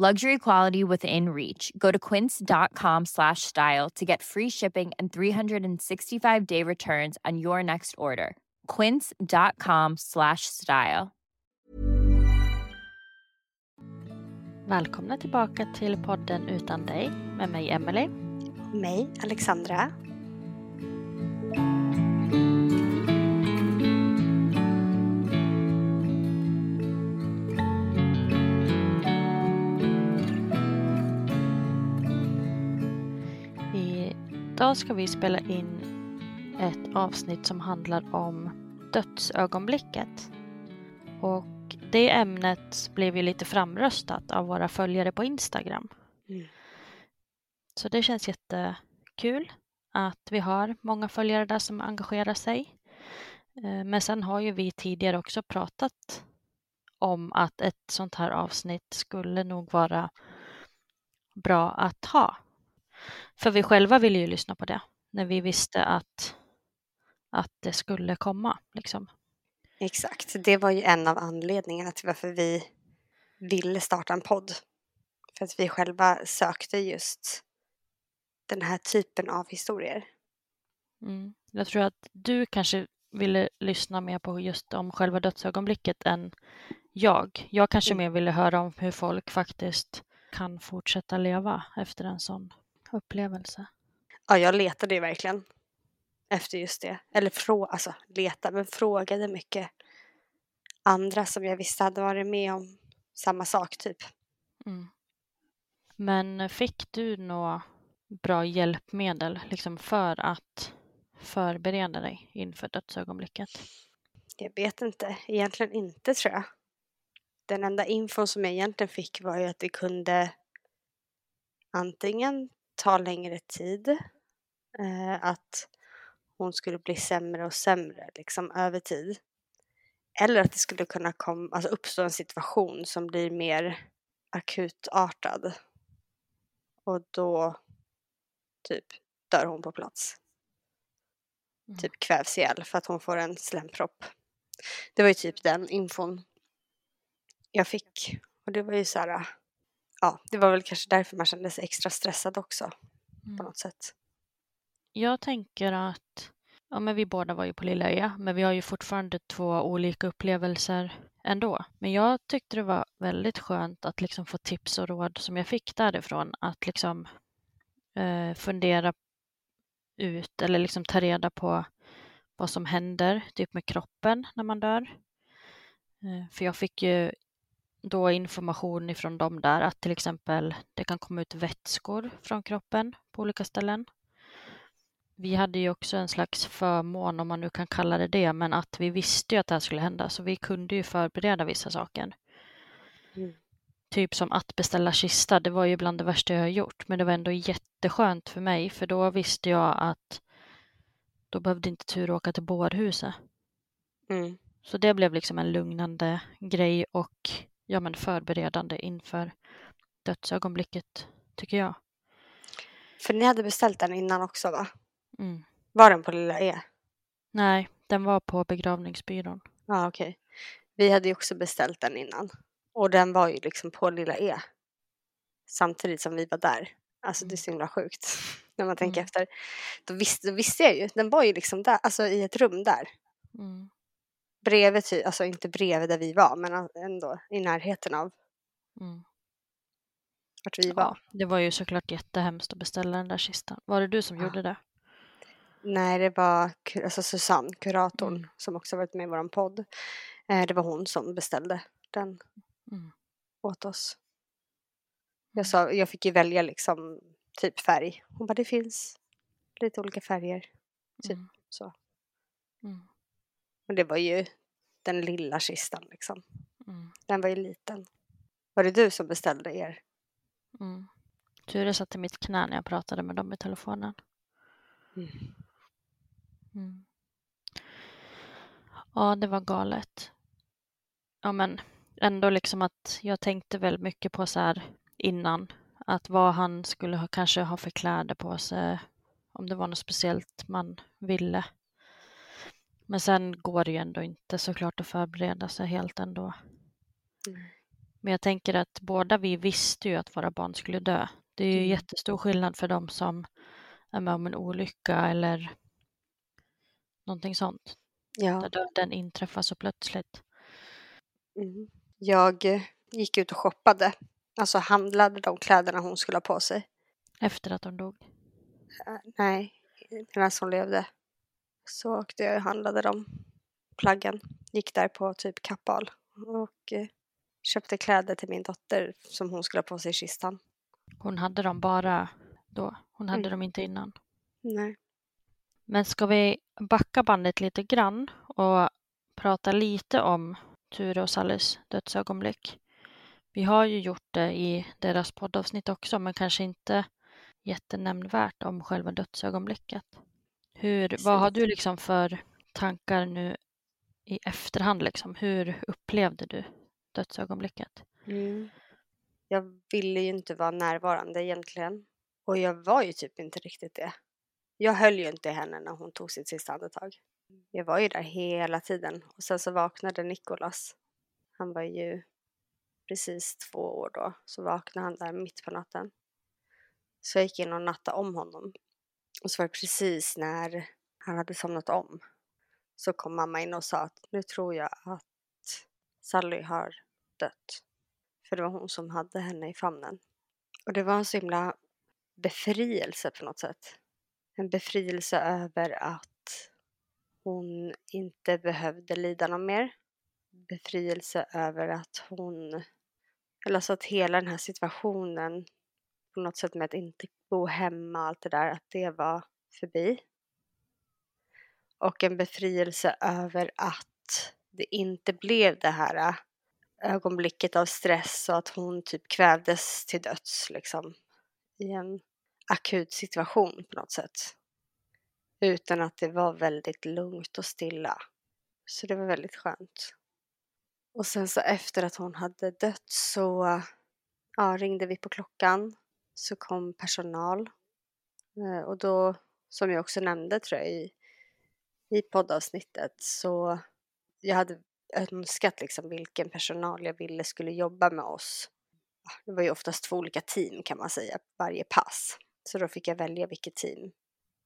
Luxury quality within reach. Go to quince.com slash style to get free shipping and 365 day returns on your next order. Quince.com slash style. Välkomna tillbaka till podden Utan dig med mig Emelie. Mig, Alexandra. Idag ska vi spela in ett avsnitt som handlar om dödsögonblicket. Och det ämnet blev ju lite framröstat av våra följare på Instagram. Mm. Så det känns jättekul att vi har många följare där som engagerar sig. Eh, Men sen har ju vi tidigare också pratat om att ett sånt här avsnitt skulle nog vara bra att ha. För vi själva ville ju lyssna på det när vi visste att, att det skulle komma. Liksom. Exakt, det var ju en av anledningarna till varför vi ville starta en podd. För att vi själva sökte just den här typen av historier. Mm. Jag tror att du kanske ville lyssna mer på just om själva dödsögonblicket än jag. Jag kanske Mm. mer ville höra om hur folk faktiskt kan fortsätta leva efter en sån upplevelse. Ja, jag letade ju verkligen efter just det. Eller frå alltså leta, men frågade mycket andra som jag visste hade varit med om samma sak typ. Mm. Men fick du några bra hjälpmedel liksom för att förbereda dig inför dödsögonblicket? Jag vet inte, egentligen inte tror jag. Den enda infon som jag egentligen fick var ju att det kunde antingen ta längre tid, eh, att hon skulle bli sämre och sämre liksom över tid. Eller att det skulle kunna kom, alltså uppstå en situation som blir mer akutartad. Och då typ dör hon på plats. Mm. Typ kvävs ihjäl för att hon får en slempropp. Det var ju typ den infon jag fick. Och det var ju så här, ja, det var väl kanske därför man kände sig extra stressad också på Mm. något sätt. Jag tänker att ja, men vi båda var ju på Lilla Ö, men vi har ju fortfarande två olika upplevelser ändå. Men jag tyckte det var väldigt skönt att liksom få tips och råd som jag fick därifrån. Att liksom eh, fundera ut eller liksom ta reda på vad som händer typ med kroppen när man dör. Eh, för jag fick ju då information ifrån dem där att till exempel det kan komma ut vätskor från kroppen på olika ställen. Vi hade ju också en slags förmån, om man nu kan kalla det det, men att vi visste ju att det här skulle hända, så vi kunde ju förbereda vissa saker. Mm. Typ som att beställa kista, det var ju bland det värsta jag har gjort, men det var ändå jätteskönt för mig, för då visste jag att då behövde inte tur åka till bårhuset. Mm. Så det blev liksom en lugnande grej och ja, men förberedande inför dödsögonblicket, tycker jag. För ni hade beställt den innan också va? Mm. Var den på Lilla E? Nej, den var på begravningsbyrån. Ja okej. Vi hade ju också beställt den innan. Och den var ju liksom på Lilla E. Samtidigt som vi var där. Alltså det är så himla sjukt. När man tänker Mm. efter. Då visste, då visste jag ju. Den var ju liksom där, alltså i ett rum där. Mm. Bredvid, ty- alltså inte bredvid där vi var, men ändå i närheten av Mm. vart vi var. Ja, det var ju såklart jättehemskt att beställa den där kistan. Var det du som Ja. gjorde det? Nej, det var alltså Susanne, kuratorn, Mm. som också varit med i vår podd. Eh, det var hon som beställde den Mm. åt oss. Jag, sa, jag fick ju välja liksom typ färg. Hon bara, det finns lite olika färger. Typ Mm. så. Mm. Och det var ju den lilla kistan liksom. Mm. Den var ju liten. Var det du som beställde er? Mm. Ture satt i mitt knä när jag pratade med dem i telefonen. Mm. Mm. Ja, det var galet. Ja, men ändå liksom att jag tänkte väl mycket på så här innan. Att vad han skulle ha, kanske ha för kläder på sig. Om det var något speciellt man ville. Men sen går det ju ändå inte såklart att förbereda sig helt ändå. Mm. Men jag tänker att båda vi visste ju att våra barn skulle dö. Det är ju Mm. jättestor skillnad för dem som är med om en olycka eller någonting sånt. Ja. Där döden inträffar så plötsligt. Mm. Jag eh, gick ut och shoppade. Alltså handlade de kläderna hon skulle ha på sig. Efter att de dog. Eh, Nej, medan hon levde. Så åkte jag och handlade de plaggen. Gick där på typ Kappahl och eh, köpte kläder till min dotter som hon skulle ha på sig i kistan. Hon hade dem bara då. Hon hade Mm. dem inte innan. Nej. Men ska vi backa bandet lite grann och prata lite om Ture och Sallys dödsögonblick. Vi har ju gjort det i deras poddavsnitt också, men kanske inte jättenämnvärt om själva dödsögonblicket. Hur, vad har du liksom för tankar nu i efterhand? Liksom? Hur upplevde du dödsögonblicket? Mm. Jag ville ju inte vara närvarande egentligen. Och jag var ju typ inte riktigt det. Jag höll ju inte i henne när hon tog sitt sista andetag. Jag var ju där hela tiden. Och sen så vaknade Nikolas. Han var ju precis två år då. Så vaknade han där mitt på natten. Så jag gick in och nattade om honom. Och så var det precis när han hade somnat om. Så kom mamma in och sa att nu tror jag att Sally har dött. För det var hon som hade henne i famnen. Och det var en så himla befrielse på något sätt. En befrielse över att hon inte behövde lida något mer. Befrielse över att hon, eller alltså att hela den här situationen på något sätt med att inte bo hemma och allt det där, att det var förbi. Och en befrielse över att det inte blev det här äh, ögonblicket av stress och att hon typ kvävdes till döds liksom i en akut situation på något sätt. Utan att det var väldigt lugnt och stilla. Så det var väldigt skönt. Och sen så efter att hon hade dött så äh, ja, ringde vi på klockan. Så kom personal. Eh, och då, som jag också nämnde tror jag i, i poddavsnittet, så jag hade önskat liksom vilken personal jag ville skulle jobba med oss. Ah, det var ju oftast två olika team kan man säga, varje pass. Så då fick jag välja vilket team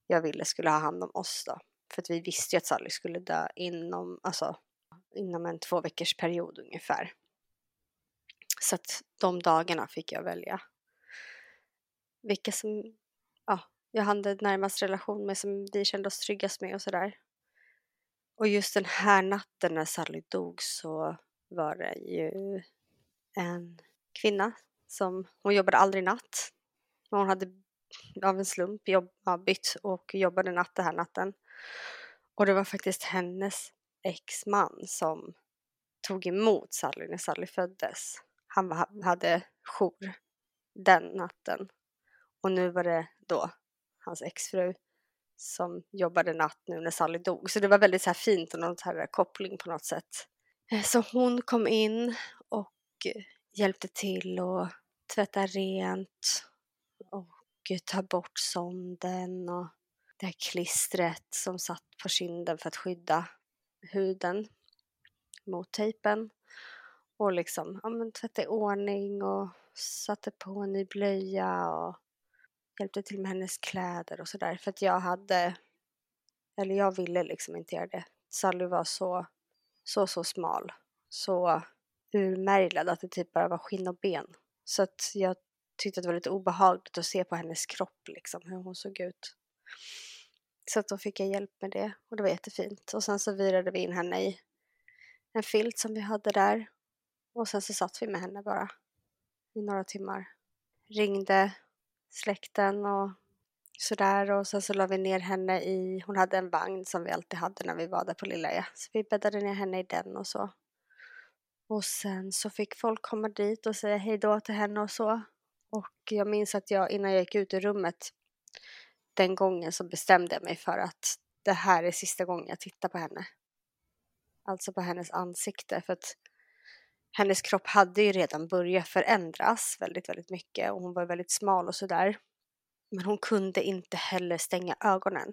jag ville skulle ha hand om oss då. För att vi visste ju att Sally skulle dö inom, alltså, inom en två veckors period ungefär. Så att de dagarna fick jag välja. Vilka som ja, jag hade närmast relation med, som vi kände oss tryggast med och sådär. Och just den här natten när Sally dog så var det ju en kvinna som, hon jobbade aldrig natt. Men Hon hade av en slump jobb, ja, bytt och jobbade natt den här natten. Och det var faktiskt hennes exman som tog emot Sally när Sally föddes. Han hade jour den natten. Och nu var det då hans exfru som jobbade natt nu när Sally dog. Så det var väldigt så här fint och något här koppling på något sätt. Eh, så hon kom in och hjälpte till och tvätta rent och ta bort sonden och det här klistret som satt på kinden för att skydda huden mot tejpen. Och liksom ja, men tvätta i ordning och satte på en ny blöja och hjälpte till med hennes kläder och sådär. För att jag hade, eller jag ville liksom inte göra det. Sally var så, så, så smal. Så urmärglad att det typ bara var skinn och ben. Så att jag tyckte att det var lite obehagligt att se på hennes kropp liksom, hur hon såg ut. Så att då fick jag hjälp med det och det var jättefint. Och sen så virade vi in henne i en filt som vi hade där. Och sen så satt vi med henne bara i några timmar. Ringde släkten och sådär och sen så la vi ner henne i, hon hade en vagn som vi alltid hade när vi var där på Lilla Så vi bäddade ner henne i den och så. Och sen så fick folk komma dit och säga hej då till henne och så. Och jag minns att jag innan jag gick ut ur rummet den gången så bestämde jag mig för att det här är sista gången jag tittar på henne. Alltså på hennes ansikte för att hennes kropp hade ju redan börjat förändras väldigt, väldigt mycket och hon var väldigt smal och sådär. Men hon kunde inte heller stänga ögonen.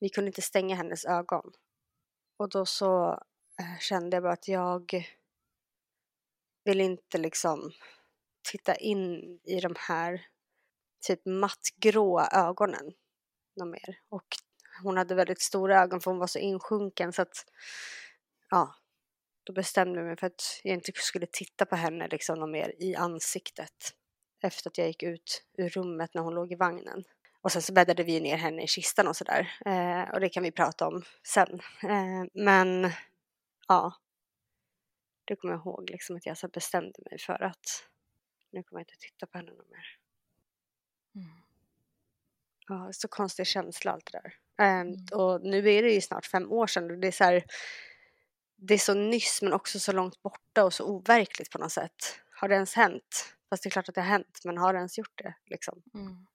Vi kunde inte stänga hennes ögon. Och då så eh, kände jag bara att jag vill inte liksom titta in i de här typ mattgråa ögonen något mer. Och hon hade väldigt stora ögon för hon var så insjunken så att ja, då bestämde jag mig för att jag inte skulle titta på henne liksom något mer i ansiktet efter att jag gick ut ur rummet när hon låg i vagnen. Och sen så bäddade vi ner henne i kistan och sådär. Eh, och det kan vi prata om sen. Eh, men ja, det kommer jag ihåg liksom att jag så bestämde mig för att nu kommer jag inte titta på henne något mer. Mm. Ja, så konstig känsla allt det där. Eh, mm. Och nu är det ju snart fem år sedan och det är så här, det är så nyss men också så långt borta och så overkligt på något sätt. Har det ens hänt? Fast det är klart att det har hänt, men har det ens gjort det? Liksom? Mm.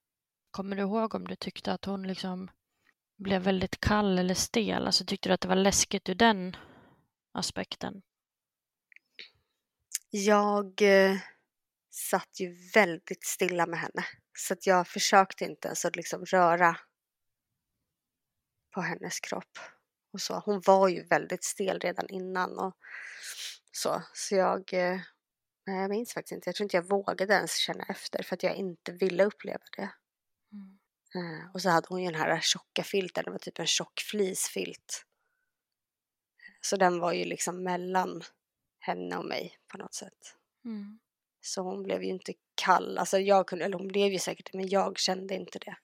Kommer du ihåg om du tyckte att hon liksom blev väldigt kall eller stel? Alltså tyckte du att det var läskigt ur den aspekten? Jag eh, satt ju väldigt stilla med henne. Så att jag försökte inte ens att liksom röra på hennes kropp och så. Hon var ju väldigt stel redan innan och så. Så jag, eh, jag minns faktiskt inte. Jag tror inte jag vågade ens känna efter för att jag inte ville uppleva det. Mm. Eh, och så hade hon ju den här tjocka filten, det var typ en tjock fleecefilt. Så den var ju liksom mellan henne och mig på något sätt. Mm. Så hon blev ju inte kall, alltså jag kunde, eller hon blev ju säkert men jag kände inte det.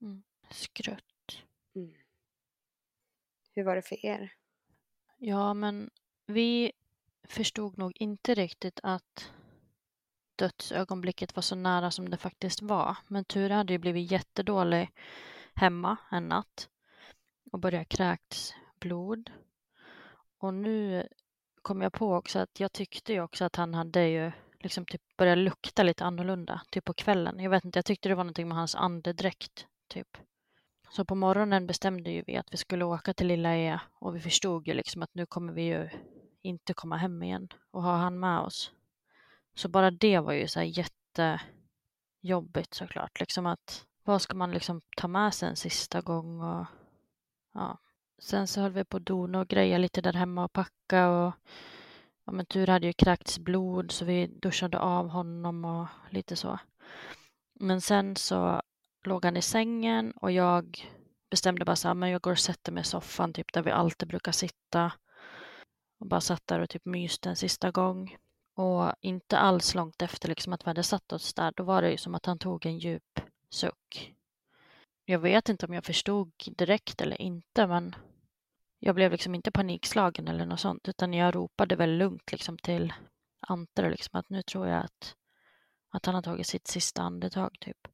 Mm. Skrutt. Mm. Hur var det för er? Ja, men vi förstod nog inte riktigt att dödsögonblicket var så nära som det faktiskt var. Men Ture hade ju blivit jättedålig hemma en natt och börjat kräkts blod. Och nu kom jag på också att jag tyckte ju också att han hade ju liksom typ börjat lukta lite annorlunda, typ på kvällen. Jag vet inte, jag tyckte det var någonting med hans andedräkt, typ. Så på morgonen bestämde ju vi att vi skulle åka till Lilla E och vi förstod ju liksom att nu kommer vi ju inte komma hem igen och ha han med oss. Så bara det var ju så här jättejobbigt såklart, liksom att vad ska man liksom ta med sig en sista gång och ja. Sen så höll vi på att dona och greja lite där hemma och packa och ja, men tur hade ju kräkts blod så vi duschade av honom och lite så. Men sen så låg han i sängen och jag bestämde bara så här, men jag går och sätter mig i soffan typ där vi alltid brukar sitta. Och bara satt där och typ myste en sista gång. Och inte alls långt efter liksom att vi hade satt oss där, då var det ju som att han tog en djup suck. Jag vet inte om jag förstod direkt eller inte, men jag blev liksom inte panikslagen eller något sånt, utan jag ropade väl lugnt liksom till Ante liksom att nu tror jag att, att han har tagit sitt sista andetag typ.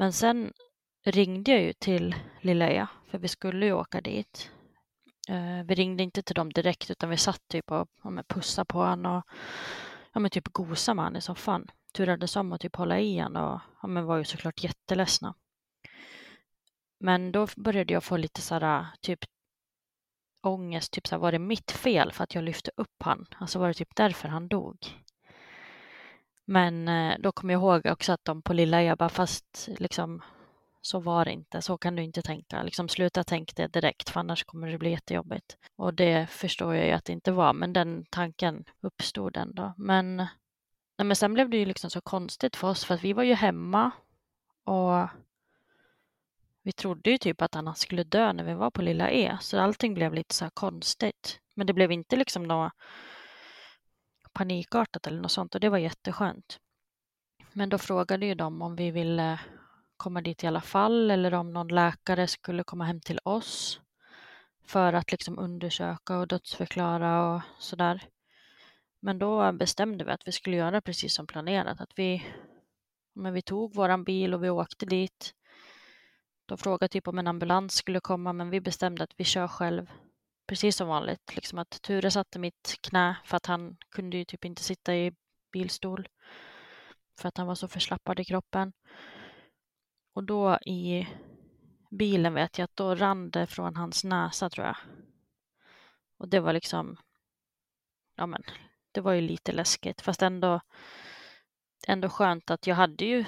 Men sen ringde jag ju till Lilla E, för vi skulle ju åka dit. Eh, vi ringde inte till dem direkt utan vi satt typ och ja, pussade på honom och ja, men typ gosade med honom i soffan. Turades om att typ hålla i honom och ja, men var ju såklart jätteledsna. Men då började jag få lite sådär typ ångest, typ så var det mitt fel för att jag lyfte upp han? Alltså var det typ därför han dog? Men eh, då kommer jag ihåg också att de på Lilla jag bara fast liksom så var det inte, så kan du inte tänka. Liksom sluta tänka det direkt för annars kommer det bli jättejobbigt. Och det förstår jag ju att det inte var, men den tanken uppstod ändå. Men, nej, men sen blev det ju liksom så konstigt för oss för att vi var ju hemma och vi trodde ju typ att han skulle dö när vi var på Lilla E, så allting blev lite så här konstigt. Men det blev inte liksom något panikartat eller något sånt och det var jätteskönt. Men då frågade ju de om vi ville komma dit i alla fall eller om någon läkare skulle komma hem till oss för att liksom undersöka och dödsförklara och sådär. Men då bestämde vi att vi skulle göra precis som planerat, att vi, men vi tog våran bil och vi åkte dit. De frågade typ om en ambulans skulle komma, men vi bestämde att vi kör själv. Precis som vanligt, liksom att Ture satte mitt knä för att han kunde ju typ inte sitta i bilstol för att han var så förslappad i kroppen. Och då i bilen vet jag att då rann det från hans näsa tror jag. Och det var liksom, ja men, det var ju lite läskigt fast ändå, ändå skönt att jag hade ju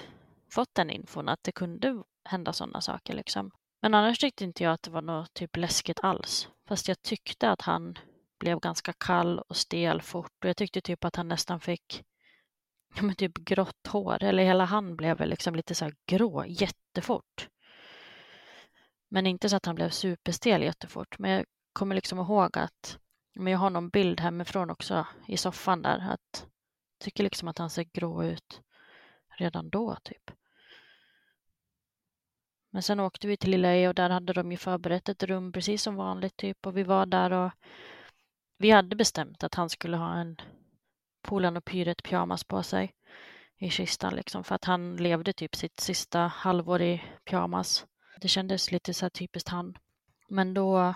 fått den infon att det kunde hända sådana saker liksom. Men annars tyckte inte jag att det var något typ läskigt alls. Fast jag tyckte att han blev ganska kall och stel fort och jag tyckte typ att han nästan fick ja, men typ grått hår, eller hela han blev väl liksom lite så här grå jättefort. Men inte så att han blev superstel jättefort. Men jag kommer liksom ihåg att, men jag har någon bild hemifrån också i soffan där, att jag tycker liksom att han ser grå ut redan då typ. Men sen åkte vi till Lilla Ö och där hade de ju förberett ett rum precis som vanligt typ och vi var där och vi hade bestämt att han skulle ha en Polan och Pyret pyjamas på sig i kistan liksom för att han levde typ sitt sista halvår i pyjamas. Det kändes lite så här typiskt han. Men då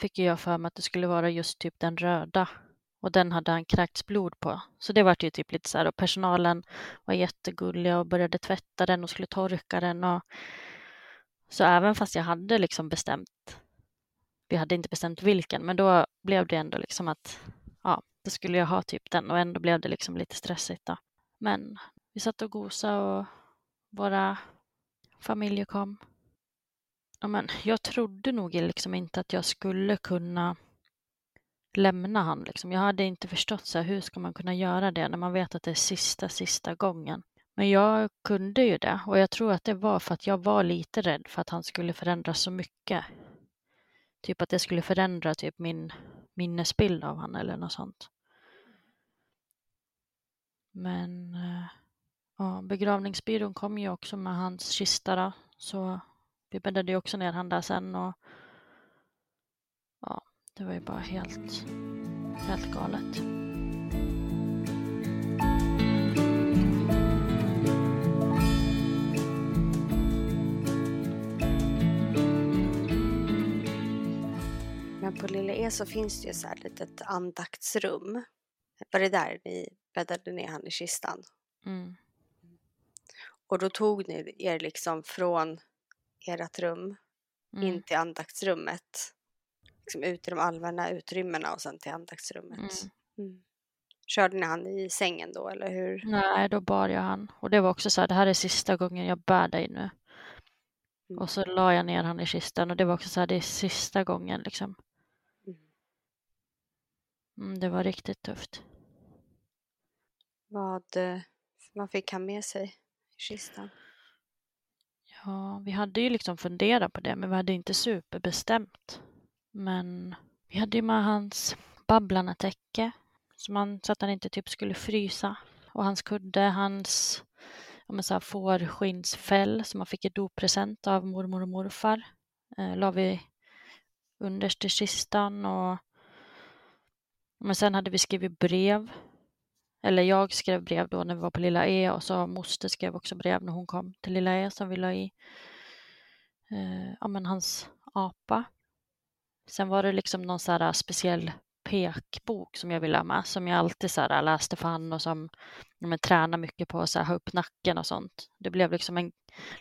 fick jag för mig att det skulle vara just typ den röda och den hade han kräkts blod på. Så det var ju typ lite så här och personalen var jättegulliga och började tvätta den och skulle torka den och så även fast jag hade liksom bestämt, vi hade inte bestämt vilken, men då blev det ändå liksom att ja, då skulle jag ha typ den och ändå blev det liksom lite stressigt då. Men vi satt och gosade och våra familjer kom. Ja, men jag trodde nog liksom inte att jag skulle kunna lämna han. Liksom. Jag hade inte förstått så här, hur ska man kunna göra det när man vet att det är sista, sista gången. Men jag kunde ju det och jag tror att det var för att jag var lite rädd för att han skulle förändras så mycket. Typ att det skulle förändra typ min minnesbild av han eller något sånt. Men eh, ja, begravningsbyrån kom ju också med hans kista då, så vi bäddade ju också ner han där sen och ja, det var ju bara helt, helt galet. På Lilla E så finns det ju så här ett litet andaktsrum. Var det där ni bäddade ner han i kistan? Mm. Och då tog ni er liksom från ert rum Mm. in till andaktsrummet. Liksom ut i de allmänna utrymmena och sen till andaktsrummet. Mm. Mm. Körde ni han i sängen då eller hur? Nej, då bar jag han. Och det var också så här, det här är sista gången jag bär dig nu. Mm. Och så la jag ner han i kistan och det var också så här, det är sista gången liksom. Mm. Det var riktigt tufft. Vad, eh, vad fick han med sig i kistan? Ja, vi hade ju liksom funderat på det, men vi hade inte superbestämt. Men vi hade ju med hans Babblarna-täcke, så, man, så att han inte typ skulle frysa. Och hans kudde, hans ja, men så här fårskinnsfäll som man fick i doppresent av mormor och morfar. Eh, la vi underst i kistan och men sen hade vi skrivit brev. Eller jag skrev brev då när vi var på Lilla E och så moster skrev också brev när hon kom till Lilla E som vi la i eh, ja, men hans apa. Sen var det liksom någon så här eh, speciell pekbok som jag ville ha med som jag alltid så här eh, läste för han och som men, tränar mycket på att ha upp nacken och sånt. Det blev liksom en,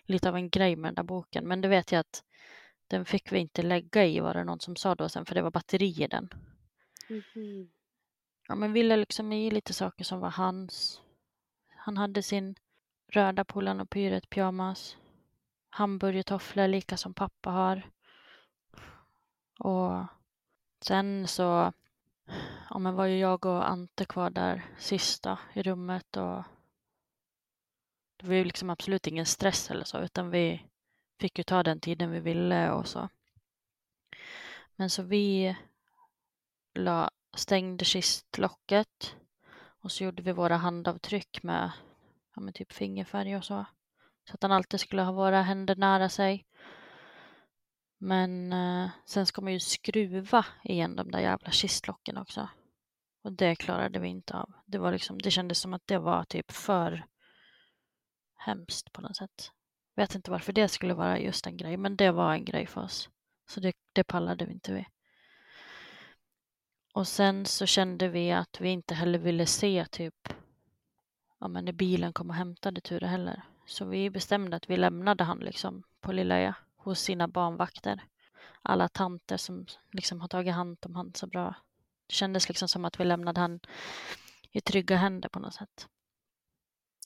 lite av en grej med den där boken men det vet jag att den fick vi inte lägga i var det någon som sa då sen för det var batteri i den. Mm. Ja, men ville liksom i lite saker som var hans, Han hade sin röda Polarn och Pyret pyjamas. Hamburgertofflor lika som pappa har. Och sen så ja, men var ju jag och Ante kvar där sista i rummet och det var ju liksom absolut ingen stress eller så utan vi fick ju ta den tiden vi ville och så. Men så vi la, stängde kistlocket och så gjorde vi våra handavtryck med, ja, med typ fingerfärg och så. Så att han alltid skulle ha våra händer nära sig. Men eh, sen ska man ju skruva igen de där jävla kistlocken också. Och det klarade vi inte av. Det, var liksom, det kändes som att det var typ för hemskt på något sätt. Vet inte varför det skulle vara just en grej, men det var en grej för oss. Så det, det pallade vi inte vid. Och sen så kände vi att vi inte heller ville se typ ja, men när bilen kom och hämtade Ture heller. Så vi bestämde att vi lämnade han liksom på Lilla hos sina barnvakter. Alla tanter som liksom har tagit hand om han så bra. Det kändes liksom som att vi lämnade han i trygga händer på något sätt.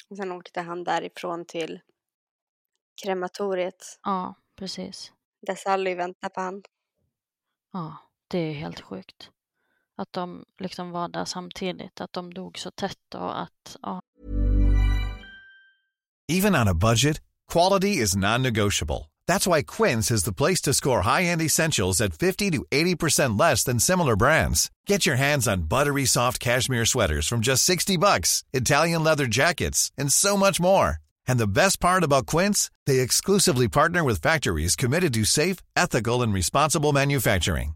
Och sen åkte han därifrån till krematoriet. Ja, precis. Där Sally väntar på han. Ja, det är helt sjukt. Att de liksom var där samtidigt, att de dog så tätt och att, ja. Even on a budget, quality is non-negotiable. That's why Quince is the place to score high-end essentials at 50 to 80% less than similar brands. Get your hands on buttery soft cashmere sweaters from just 60 bucks, Italian leather jackets, and so much more. And the best part about Quince, they exclusively partner with factories committed to safe, ethical, and responsible manufacturing.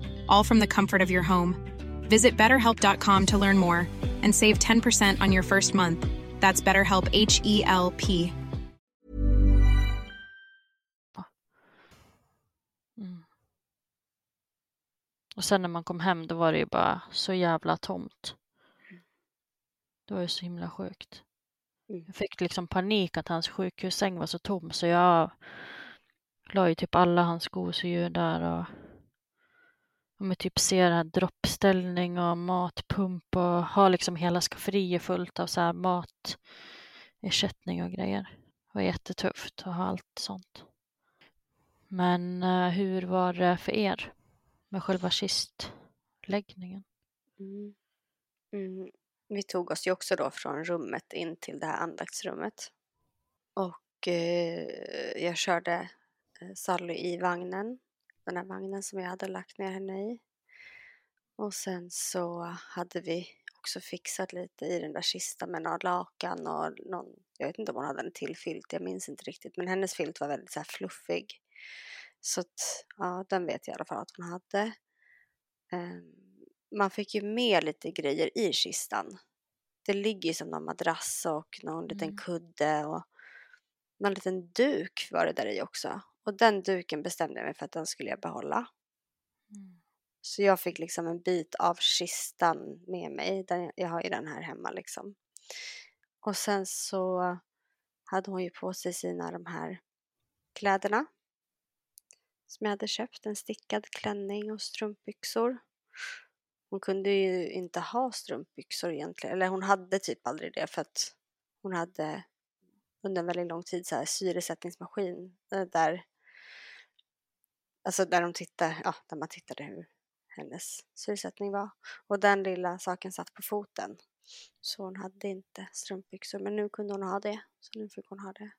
all from the comfort of your home. Visit betterhelp.com to learn more and save 10% on your first month. That's BetterHelp H E L P. Mm. Och sen när man kom hem då var det ju bara så jävla tomt. Det var ju så himla sjukt. Mm. Jag fick liksom panik att hans sjukhussäng var så tom så jag la ju typ alla hans gosedjur där och, och med typ ser droppställning och matpump och har liksom hela skafferiet fullt av så här matersättning och grejer. Det var jättetufft att ha allt sånt. Men eh, hur var det för er med själva kistläggningen? Mm. Mm. Vi tog oss ju också då från rummet in till det här andaktsrummet. Och eh, jag körde eh, Sally i vagnen, den här vagnen som jag hade lagt ner henne i. Och sen så hade vi också fixat lite i den där kistan med några lakan och någon, jag vet inte om hon hade en till filt, jag minns inte riktigt, men hennes filt var väldigt så fluffig. Så att, ja, den vet jag i alla fall att hon hade. Um, man fick ju med lite grejer i kistan. Det ligger ju som någon madrass och någon liten Mm. kudde och någon liten duk var det där i också. Och den duken bestämde jag mig för att den skulle jag behålla. Mm. Så jag fick liksom en bit av kistan med mig. Den, jag har ju den här hemma liksom. Och sen så hade hon ju på sig sina de här kläderna. Som jag hade köpt. En stickad klänning och strumpbyxor. Hon kunde ju inte ha strumpbyxor egentligen. Eller hon hade typ aldrig det för att hon hade under en väldigt lång tid så här syresättningsmaskin eh, där Alltså där de tittade, ja, där man tittade hur hennes syresättning var. Och den lilla saken satt på foten. Så hon hade inte strumpbyxor, men nu kunde hon ha det. Så nu fick hon ha det.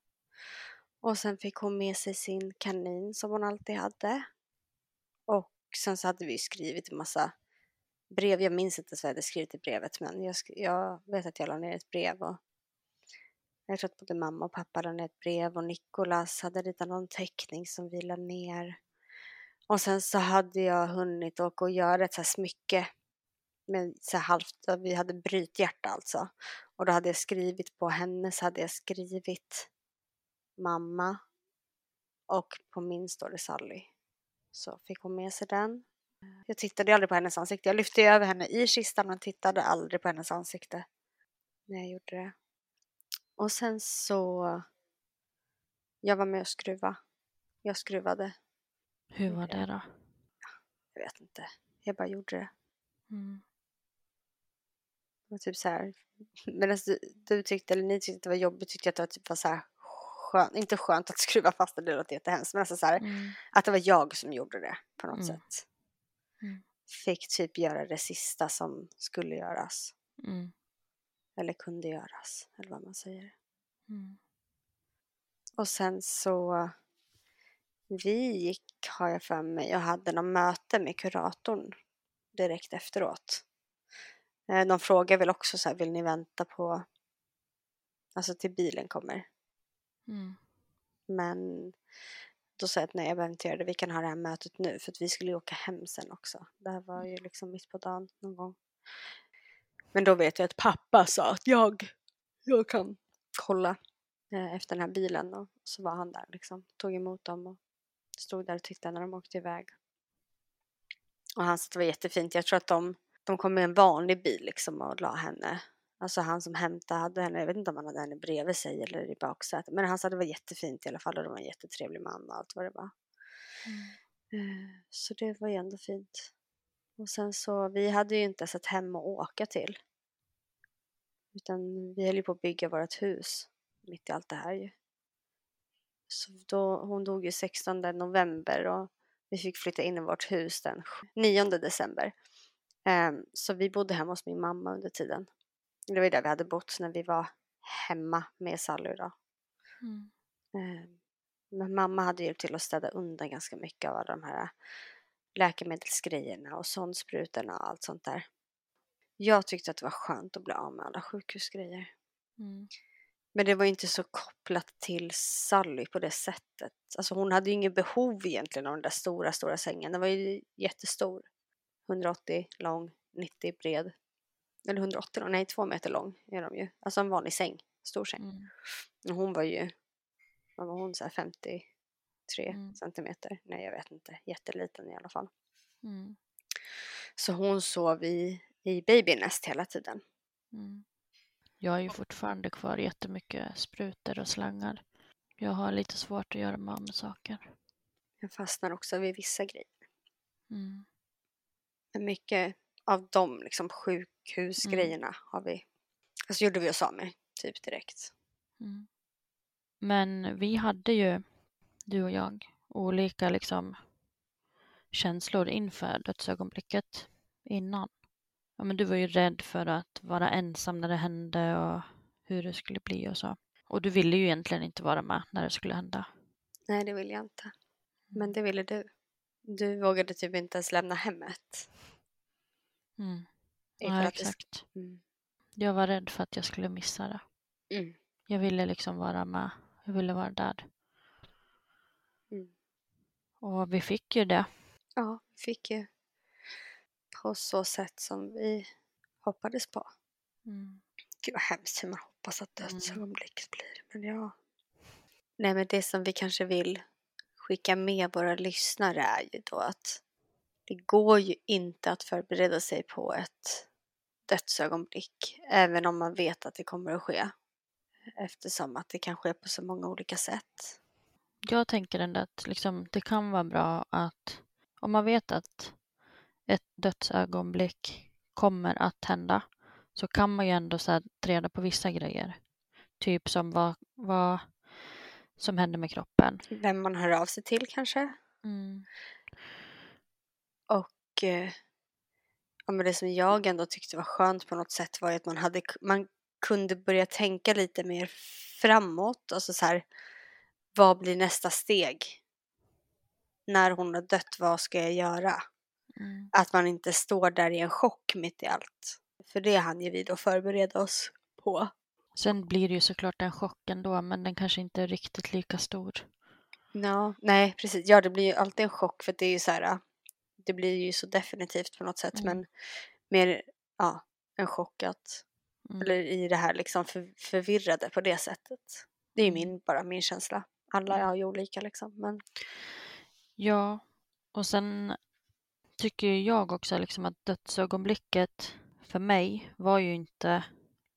Och sen fick hon med sig sin kanin som hon alltid hade. Och sen så hade vi skrivit en massa brev. Jag minns inte ens vad jag hade skrivit i brevet, men jag, sk- jag vet att jag la ner ett brev. Och jag tror att både mamma och pappa la ner ett brev och Nikolas hade ritat någon teckning som vi la ner. Och sen så hade jag hunnit åka och göra ett så här smycke med så här halvt, vi hade brythjärta alltså. Och då hade jag skrivit på hennes, hade jag skrivit mamma och på min står det Sally. Så fick hon med sig den. Jag tittade aldrig på hennes ansikte. Jag lyfte över henne i kistan men tittade aldrig på hennes ansikte när jag gjorde det. Och sen så... Jag var med och skruva. Jag skruvade. Hur var det då? Jag vet inte. Jag bara gjorde det. Mm. Det var typ så här. Medan du, du tyckte, eller ni tyckte att det var jobbigt tyckte jag att det var typ var så här skönt, inte skönt att skruva fast det, det låter jättehemskt, men alltså så här, Mm. att det var jag som gjorde det på något Mm. sätt. Mm. Fick typ göra det sista som skulle göras. Mm. Eller kunde göras, eller vad man säger. Mm. Och sen så vi gick, har jag för mig, och hade något möte med kuratorn direkt efteråt. Eh, De frågar väl också så här, vill ni vänta på, alltså till bilen kommer? Mm. Men då sa jag att nej, jag behöver inte göra det, vi kan ha det här mötet nu, för att vi skulle ju åka hem sen också. Det här var ju liksom mitt på dagen någon gång. Men då vet jag att pappa sa att jag, jag kan kolla eh, efter den här bilen och så var han där liksom, tog emot dem och stod där och tittade när de åkte iväg. Och han sa att det var jättefint. Jag tror att de, de kom med en vanlig bil liksom och la henne. Alltså han som hämtade hade henne, jag vet inte om han hade henne bredvid sig eller i baksätet. Men han sa att det var jättefint i alla fall och det var en jättetrevlig man och allt vad det var. Eh, Så det var ju ändå fint. Och sen så, vi hade ju inte ens ett hem att åka till. Utan vi höll ju på att bygga vårt hus mitt i allt det här ju. Så då, hon dog ju 16 november och vi fick flytta in i vårt hus den 9 december. Ehm, så vi bodde hemma hos min mamma under tiden. Det var ju där vi hade bott när vi var hemma med Sally då. Mm. Ehm, Men mamma hade hjälpt till att städa undan ganska mycket av alla de här läkemedelsgrejerna och sondsprutorna och allt sånt där. Jag tyckte att det var skönt att bli av med alla sjukhusgrejer. Mm. Men det var inte så kopplat till Sally på det sättet. Alltså hon hade ju inget behov egentligen av den där stora, stora sängen. Den var ju jättestor. 180 lång, 90 bred. Eller 180 lång, nej två meter lång är de ju. Alltså en vanlig säng, stor säng. Mm. Och hon var ju, vad var hon, så här 53 Mm. centimeter? Nej, jag vet inte. Jätteliten i alla fall. Mm. Så hon sov i, i babynest hela tiden. Mm. Jag har ju fortfarande kvar jättemycket sprutor och slangar. Jag har lite svårt att göra mig av med saker. Jag fastnar också vid vissa grejer. Mm. Mycket av de liksom, sjukhusgrejerna har vi, alltså gjorde vi oss av med typ direkt. Mm. Men vi hade ju, du och jag, olika liksom känslor inför dödsögonblicket innan. Ja, men du var ju rädd för att vara ensam när det hände och hur det skulle bli och så. Och du ville ju egentligen inte vara med när det skulle hända. Nej, det vill jag inte. Men det ville du. Du vågade typ inte ens lämna hemmet. Mm. Ja, exakt. Mm. Jag var rädd för att jag skulle missa det. Mm. Jag ville liksom vara med. Jag ville vara där. Mm. Och vi fick ju det. Ja, vi fick ju på så sätt som vi hoppades på. Mm. Gud vad hemskt hur man hoppas att Mm. dödsögonblicket blir. Men ja. Nej men det som vi kanske vill skicka med våra lyssnare är ju då att det går ju inte att förbereda sig på ett dödsögonblick. Även om man vet att det kommer att ske. Eftersom att det kan ske på så många olika sätt. Jag tänker ändå att liksom, det kan vara bra att om man vet att ett dödsögonblick kommer att hända så kan man ju ändå så här, reda på vissa grejer. Typ som vad, vad som händer med kroppen. Vem man hör av sig till kanske. Mm. Och eh, ja, men det som jag ändå tyckte var skönt på något sätt var ju att man, hade, man kunde börja tänka lite mer framåt. Alltså så här, vad blir nästa steg? När hon har dött, vad ska jag göra? Mm. Att man inte står där i en chock mitt i allt. För det hann ju vi då förbereda oss på. Sen blir det ju såklart en chock ändå men den kanske inte är riktigt lika stor. Ja, nej precis. Ja, det blir ju alltid en chock för det är ju så här. Det blir ju så definitivt på något sätt, Mm. men mer ja, en chock att Mm. Eller i det här liksom för, förvirrade på det sättet. Det är Mm. min, bara min känsla. Alla har ju olika liksom. Men Ja, och sen tycker jag också liksom att dödsögonblicket för mig var ju inte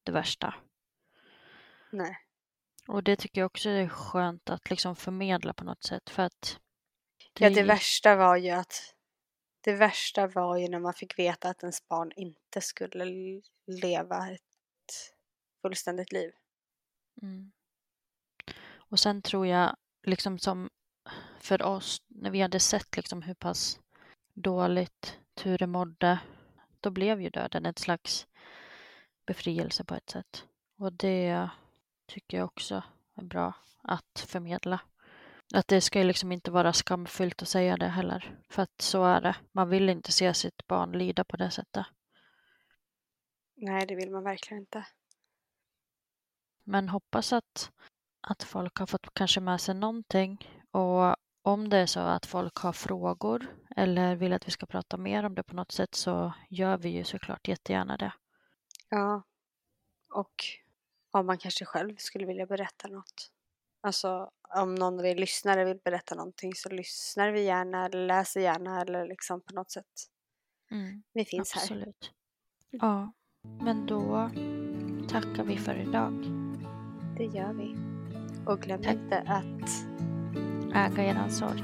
det värsta. nej. Och det tycker jag också är skönt att liksom förmedla på något sätt för att Ja, det värsta var ju att det värsta var ju när man fick veta att ens barn inte skulle leva ett fullständigt liv. Mm. Och sen tror jag, liksom som för oss, när vi hade sett liksom hur pass dåligt Ture mådde, då blev ju döden ett slags befrielse på ett sätt. Och det tycker jag också är bra att förmedla. Att det ska ju liksom inte vara skamfyllt att säga det heller. För att så är det. Man vill inte se sitt barn lida på det sättet. Nej, det vill man verkligen inte. Men hoppas att, att folk har fått kanske med sig någonting. Och om det är så att folk har frågor eller vill att vi ska prata mer om det på något sätt så gör vi ju såklart jättegärna det. Ja. Och om man kanske själv skulle vilja berätta något. Alltså om någon av er lyssnare vill berätta någonting så lyssnar vi gärna eller läser gärna eller liksom på något sätt. Mm, Vi finns här. absolut. Ja, men då tackar vi för idag. Det gör vi. Och glöm Tack. inte att Äga eran sorg.